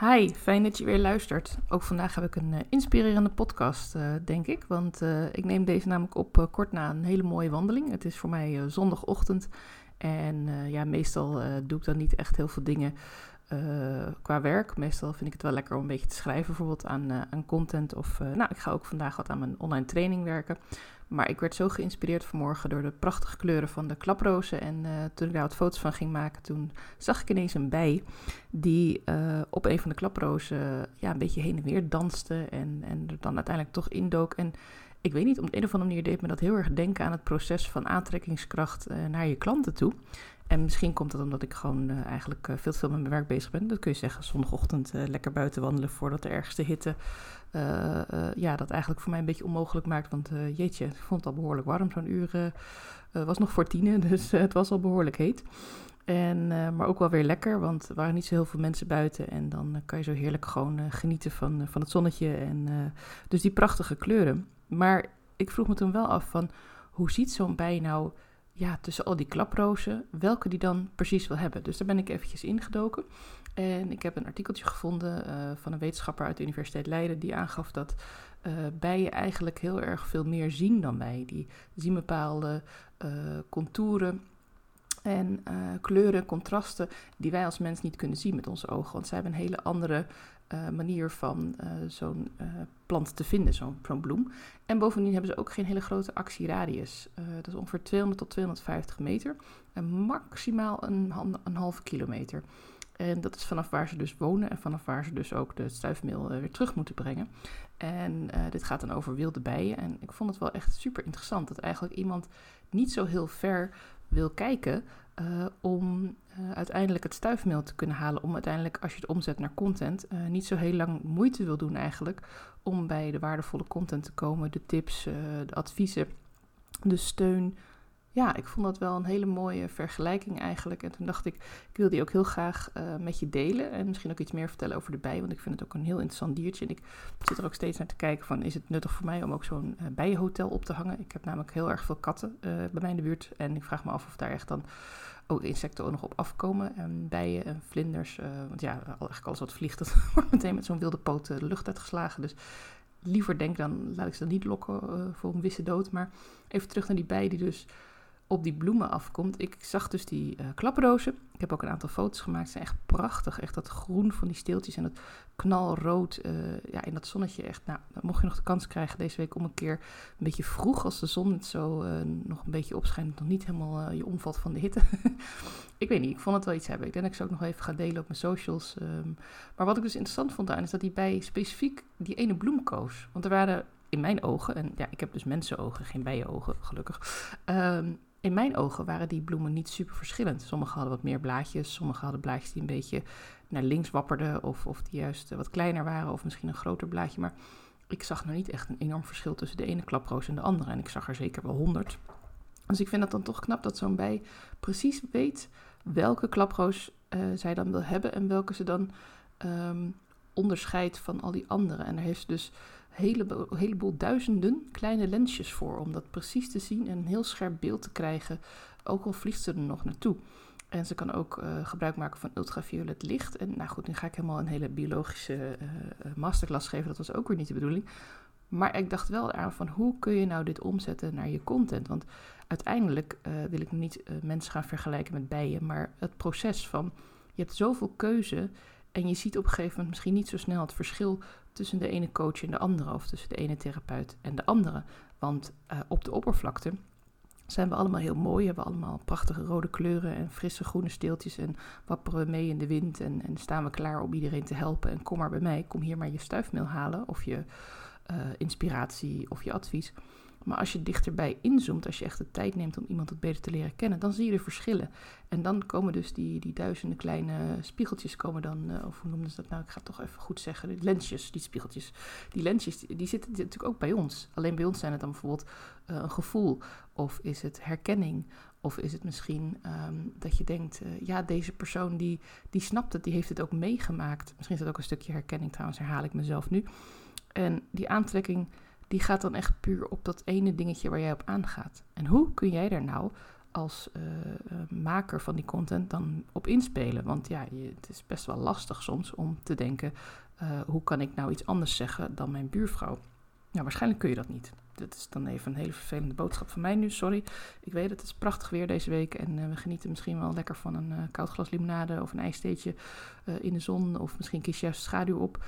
Hi, fijn dat je weer luistert. Ook vandaag heb ik een uh, inspirerende podcast, uh, denk ik. Want uh, ik neem deze namelijk op kort na een hele mooie wandeling. Het is voor mij zondagochtend. En ja, meestal doe ik dan niet echt heel veel dingen qua werk. Meestal vind ik het wel lekker om een beetje te schrijven, bijvoorbeeld aan, aan content. Of nou, ik ga ook vandaag wat aan mijn online training werken. Maar ik werd zo geïnspireerd vanmorgen door de prachtige kleuren van de klaprozen. En toen ik daar wat foto's van ging maken, toen zag ik ineens een bij die op een van de klaprozen ja, een beetje heen en weer danste. En, en er dan uiteindelijk toch indook. En ik weet niet, op de een of andere manier deed me dat heel erg denken aan het proces van aantrekkingskracht naar je klanten toe. En misschien komt het omdat ik gewoon uh, eigenlijk uh, veel te veel met mijn werk bezig ben. Dat kun je zeggen, zondagochtend uh, lekker buiten wandelen voordat de ergste hitte... ja, dat eigenlijk voor mij een beetje onmogelijk maakt. Want jeetje, ik vond het al behoorlijk warm. Zo'n uur was nog voor tienen, dus het was al behoorlijk heet. En, maar ook wel weer lekker, want er waren niet zo heel veel mensen buiten. En dan kan je zo heerlijk gewoon genieten van, van het zonnetje. En dus die prachtige kleuren. Maar ik vroeg me toen wel af van, hoe ziet zo'n bij nou ja, tussen al die klaprozen, welke die dan precies wil hebben. Dus daar ben ik eventjes ingedoken. En ik heb een artikeltje gevonden uh, van een wetenschapper uit de Universiteit Leiden die aangaf dat uh, bijen eigenlijk heel erg veel meer zien dan wij. Die zien bepaalde uh, contouren en kleuren, contrasten die wij als mens niet kunnen zien met onze ogen. Want zij hebben een hele andere uh, manier van uh, zo'n uh, plant te vinden, zo'n zo bloem. En bovendien hebben ze ook geen hele grote actieradius. dat is ongeveer 200 tot 250 meter en maximaal een, een halve kilometer. En dat is vanaf waar ze dus wonen en vanaf waar ze dus ook de stuifmeel weer terug moeten brengen. En dit gaat dan over wilde bijen. En ik vond het wel echt super interessant dat eigenlijk iemand niet zo heel ver wil kijken uh, om uh, uiteindelijk het stuifmeel te kunnen halen. Om uiteindelijk, als je het omzet naar content, uh, niet zo heel lang moeite wil doen eigenlijk. Om bij de waardevolle content te komen, de tips, de adviezen, de steun, ja, ik vond dat wel een hele mooie vergelijking eigenlijk. En toen dacht ik, ik wil die ook heel graag uh, met je delen. En misschien ook iets meer vertellen over de bij, want ik vind het ook een heel interessant diertje. En ik zit er ook steeds naar te kijken van, is het nuttig voor mij om ook zo'n uh, bijenhotel op te hangen? Ik heb namelijk heel erg veel katten uh, bij mij in de buurt. En ik vraag me af of daar echt dan ook insecten ook nog op afkomen. En bijen en vlinders, want ja, eigenlijk alles wat vliegt, dat wordt meteen met zo'n wilde poot de lucht uitgeslagen. Dus liever denk dan, laat ik ze dan niet lokken voor een wisse dood. Maar even terug naar die bij die dus op die bloemen afkomt. Ik zag dus die uh, klaprozen. Ik heb ook een aantal foto's gemaakt. Ze zijn echt prachtig. Echt dat groen van die steeltjes en dat knalrood uh, ja, in dat zonnetje. Echt, nou, mocht je nog de kans krijgen deze week om een keer een beetje vroeg, als de zon het zo uh, nog een beetje opschijnt, nog niet helemaal je omvalt van de hitte. ik weet niet, ik vond het wel iets hebben. Ik denk dat ik ze ook nog even ga delen op mijn socials. Um, maar wat ik dus interessant vond aan is dat hij bij specifiek die ene bloem koos. Want er waren in mijn ogen, en ja, ik heb dus mensenogen, geen bijenogen, gelukkig. Um, in mijn ogen waren die bloemen niet super verschillend. Sommige hadden wat meer blaadjes, sommige hadden blaadjes die een beetje naar links wapperden, of, of die juist wat kleiner waren, of misschien een groter blaadje. Maar ik zag nou niet echt een enorm verschil tussen de ene klaproos en de andere. En ik zag er zeker wel honderd. Dus ik vind dat dan toch knap dat zo'n bij precies weet welke klaproos uh, zij dan wil hebben en welke ze dan um, onderscheidt van al die andere. En er heeft dus hele, heleboel duizenden kleine lensjes voor om dat precies te zien en een heel scherp beeld te krijgen, ook al vliegt ze er nog naartoe. En ze kan ook uh, gebruik maken van ultraviolet licht. En nou goed, nu ga ik helemaal een hele biologische uh, masterclass geven. Dat was ook weer niet de bedoeling. Maar ik dacht wel aan van hoe kun je nou dit omzetten naar je content? Want uiteindelijk wil ik niet mensen gaan vergelijken met bijen, maar het proces van je hebt zoveel keuze en je ziet op een gegeven moment misschien niet zo snel het verschil tussen de ene coach en de andere, of tussen de ene therapeut en de andere. Want uh, op de oppervlakte zijn we allemaal heel mooi, hebben allemaal prachtige rode kleuren en frisse groene steeltjes en wapperen we mee in de wind en, en staan we klaar om iedereen te helpen. En kom maar bij mij, kom hier maar je stuifmeel halen of je uh, inspiratie of je advies. Maar als je dichterbij inzoomt, als je echt de tijd neemt om iemand wat beter te leren kennen, dan zie je de verschillen. En dan komen dus die, die duizenden kleine spiegeltjes komen dan, uh, of hoe noemden ze dat nou? Ik ga het toch even goed zeggen. Die lensjes, die spiegeltjes. Die lensjes, die, zitten natuurlijk ook bij ons. Alleen bij ons zijn het dan bijvoorbeeld uh, een gevoel. Of is het herkenning? Of is het misschien um, dat je denkt, uh, ja, deze persoon die, die snapt het, die heeft het ook meegemaakt. Misschien is dat ook een stukje herkenning, trouwens herhaal ik mezelf nu. En die aantrekking die gaat dan echt puur op dat ene dingetje waar jij op aangaat. En hoe kun jij daar nou als maker van die content dan op inspelen. Want ja, je, het is best wel lastig soms om te denken: hoe kan ik nou iets anders zeggen dan mijn buurvrouw? Nou, waarschijnlijk kun je dat niet. Dat is dan even een hele vervelende boodschap van mij nu, sorry. Ik weet het, het is prachtig weer deze week en we genieten misschien wel lekker van een koud glas limonade of een ijstheetje uh, in de zon. Of misschien kies je juist schaduw op.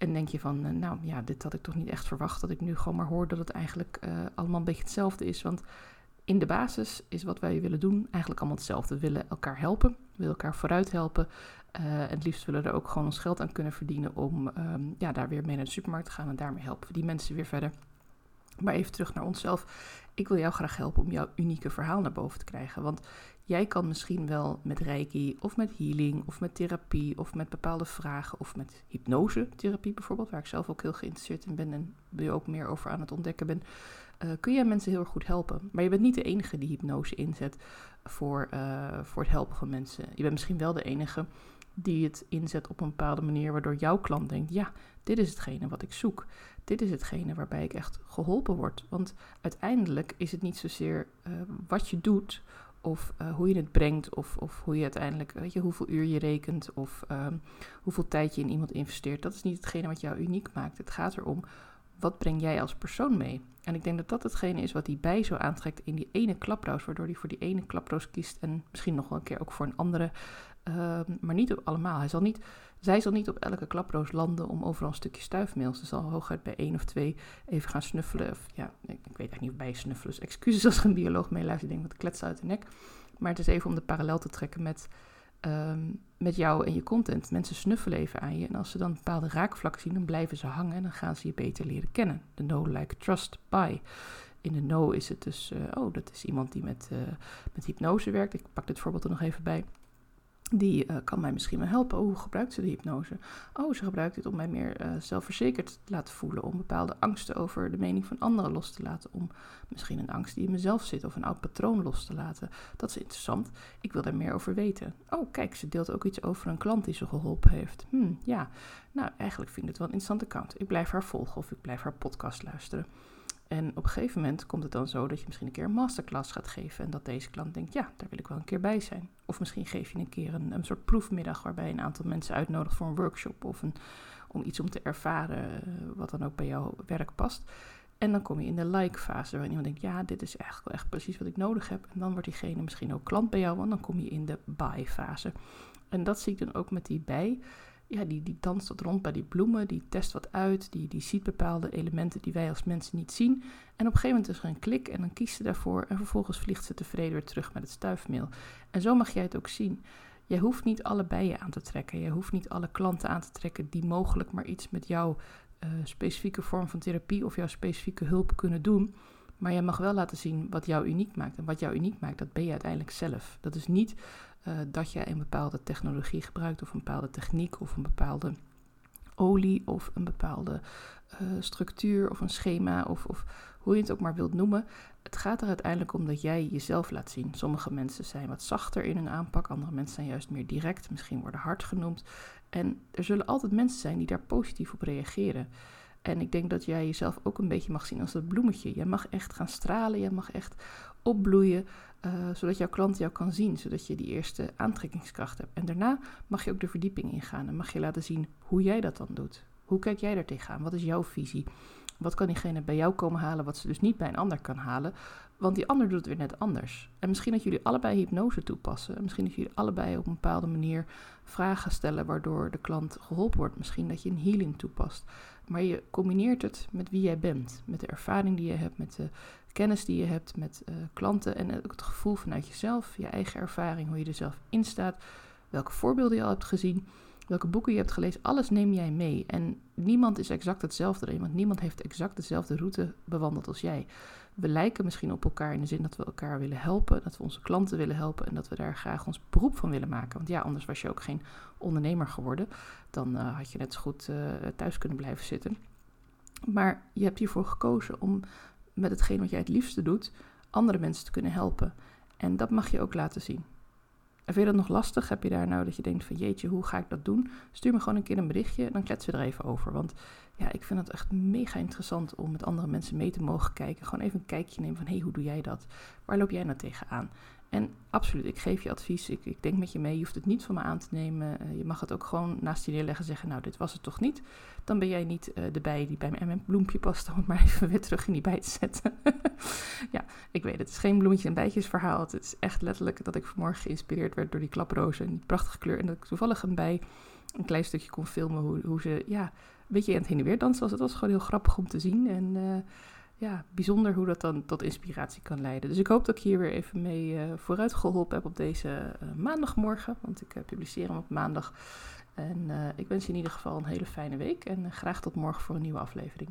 En denk je van, nou ja, dit had ik toch niet echt verwacht. Dat ik nu gewoon maar hoor dat het eigenlijk allemaal een beetje hetzelfde is. Want in de basis is wat wij willen doen eigenlijk allemaal hetzelfde. We willen elkaar helpen, we willen elkaar vooruit helpen. en het liefst willen we er ook gewoon ons geld aan kunnen verdienen om um, ja, daar weer mee naar de supermarkt te gaan. En daarmee helpen we die mensen weer verder. Maar even terug naar onszelf. Ik wil jou graag helpen om jouw unieke verhaal naar boven te krijgen. Want jij kan misschien wel met reiki of met healing of met therapie of met bepaalde vragen of met hypnose-therapie bijvoorbeeld, waar ik zelf ook heel geïnteresseerd in ben en je ook meer over aan het ontdekken ben, uh, kun jij mensen heel erg goed helpen. Maar je bent niet de enige die hypnose inzet voor, uh, voor het helpen van mensen. Je bent misschien wel de enige die het inzet op een bepaalde manier, waardoor jouw klant denkt: ja, dit is hetgene wat ik zoek. Dit is hetgene waarbij ik echt geholpen word. Want uiteindelijk is het niet zozeer uh, wat je doet of uh, hoe je het brengt, of, of hoe je uiteindelijk, weet je, hoeveel uur je rekent, of uh, hoeveel tijd je in iemand investeert. Dat is niet hetgene wat jou uniek maakt. Het gaat erom, wat breng jij als persoon mee? En ik denk dat dat hetgene is wat hij bij zo aantrekt in die ene klaproos, waardoor hij voor die ene klaproos kiest en misschien nog wel een keer ook voor een andere Ehm, maar niet op allemaal. Hij zal niet, zij zal niet op elke klaproos landen om overal een stukje stuifmeel. Ze zal hooguit bij één of twee even gaan snuffelen. Of, ja, ik, weet eigenlijk niet of bij snuffelen. Dus excuses als er een bioloog meeluistert. Ik denk, wat kletsen uit de nek. Maar het is even om de parallel te trekken met, ehm, met jou en je content. Mensen snuffelen even aan je. En als ze dan bepaalde raakvlakken zien, dan blijven ze hangen. En dan gaan ze je beter leren kennen. De know, like, trust, buy in de no is het dus, uh, oh, dat is iemand die met, uh, met hypnose werkt. Ik pak dit voorbeeld er nog even bij. Die uh, kan mij misschien wel helpen. hoe gebruikt ze de hypnose? Oh, ze gebruikt dit om mij meer uh, zelfverzekerd te laten voelen. Om bepaalde angsten over de mening van anderen los te laten. Om misschien een angst die in mezelf zit of een oud patroon los te laten. Dat is interessant. Ik wil daar meer over weten. Oh, kijk, ze deelt ook iets over een klant die ze geholpen heeft. Hm, ja, nou, eigenlijk vind ik het wel een interessante account. Ik blijf haar volgen of ik blijf haar podcast luisteren. En op een gegeven moment komt het dan zo dat je misschien een keer een masterclass gaat geven. En dat deze klant denkt, ja, daar wil ik wel een keer bij zijn. Of misschien geef je een keer een, een soort proefmiddag waarbij je een aantal mensen uitnodigt voor een workshop. Of een, om iets om te ervaren eh, wat dan ook bij jouw werk past. En dan kom je in de like-fase, waarin iemand denkt, ja, dit is eigenlijk wel echt precies wat ik nodig heb. En dan wordt diegene misschien ook klant bij jou, want dan kom je in de buy-fase. En dat zie ik dan ook met die bij ja, die, die danst wat rond bij die bloemen, die test wat uit, die, die ziet bepaalde elementen die wij als mensen niet zien. En op een gegeven moment is er een klik en dan kiest ze daarvoor en vervolgens vliegt ze tevreden weer terug met het stuifmeel. En zo mag jij het ook zien. Jij hoeft niet alle bijen aan te trekken, jij hoeft niet alle klanten aan te trekken die mogelijk maar iets met jouw uh, specifieke vorm van therapie of jouw specifieke hulp kunnen doen. Maar jij mag wel laten zien wat jou uniek maakt. En wat jou uniek maakt, dat ben je uiteindelijk zelf. Dat is niet uh, dat je een bepaalde technologie gebruikt of een bepaalde techniek of een bepaalde olie of een bepaalde uh, structuur of een schema of, of hoe je het ook maar wilt noemen. Het gaat er uiteindelijk om dat jij jezelf laat zien. Sommige mensen zijn wat zachter in hun aanpak, andere mensen zijn juist meer direct, misschien worden hard genoemd. En er zullen altijd mensen zijn die daar positief op reageren. En ik denk dat jij jezelf ook een beetje mag zien als dat bloemetje. Je mag echt gaan stralen, je mag echt opbloeien, uh, zodat jouw klant jou kan zien, zodat je die eerste aantrekkingskracht hebt. En daarna mag je ook de verdieping ingaan en mag je laten zien hoe jij dat dan doet. Hoe kijk jij daar tegenaan? Wat is jouw visie? Wat kan diegene bij jou komen halen, wat ze dus niet bij een ander kan halen? Want die ander doet het weer net anders. En misschien dat jullie allebei hypnose toepassen. Misschien dat jullie allebei op een bepaalde manier vragen stellen waardoor de klant geholpen wordt. Misschien dat je een healing toepast. Maar je combineert het met wie jij bent. Met de ervaring die je hebt, met de kennis die je hebt met uh, klanten. En ook het gevoel vanuit jezelf, je eigen ervaring, hoe je er zelf in staat. Welke voorbeelden je al hebt gezien welke boeken je hebt gelezen, alles neem jij mee. En niemand is exact hetzelfde want niemand heeft exact dezelfde route bewandeld als jij. We lijken misschien op elkaar in de zin dat we elkaar willen helpen, dat we onze klanten willen helpen en dat we daar graag ons beroep van willen maken. Want ja, anders was je ook geen ondernemer geworden. Dan uh, had je net zo goed uh, thuis kunnen blijven zitten. Maar je hebt hiervoor gekozen om met hetgeen wat jij het liefste doet, andere mensen te kunnen helpen. En dat mag je ook laten zien. En vind je dat nog lastig? Heb je daar nou dat je denkt van jeetje, hoe ga ik dat doen? Stuur me gewoon een keer een berichtje, dan kletsen we er even over. Want ja, ik vind het echt mega interessant om met andere mensen mee te mogen kijken. Gewoon even een kijkje nemen van hé, hey, hoe doe jij dat? Waar loop jij nou tegenaan? En absoluut, ik geef je advies. Ik, ik denk met je mee. Je hoeft het niet van me aan te nemen. Eh, je mag het ook gewoon naast je neerleggen en zeggen: Nou, dit was het toch niet. Dan ben jij niet uh, de bij die bij mijn bloempje past. Om het maar even weer terug in die bij te zetten. ja, ik weet het. Het is geen bloemetje en bijtjes verhaal. Het is echt letterlijk dat ik vanmorgen geïnspireerd werd door die klaprozen. En die prachtige kleur. En dat ik toevallig een bij een klein stukje kon filmen. Hoe, hoe ze, ja, een beetje aan het heen en weer dansen was. Het was gewoon heel grappig om te zien. En. Uh, ja, bijzonder hoe dat dan tot inspiratie kan leiden. Dus ik hoop dat ik hier weer even mee uh, vooruit geholpen heb op deze uh, maandagmorgen. Want ik uh, publiceer hem op maandag. En ik wens je in ieder geval een hele fijne week. En graag tot morgen voor een nieuwe aflevering.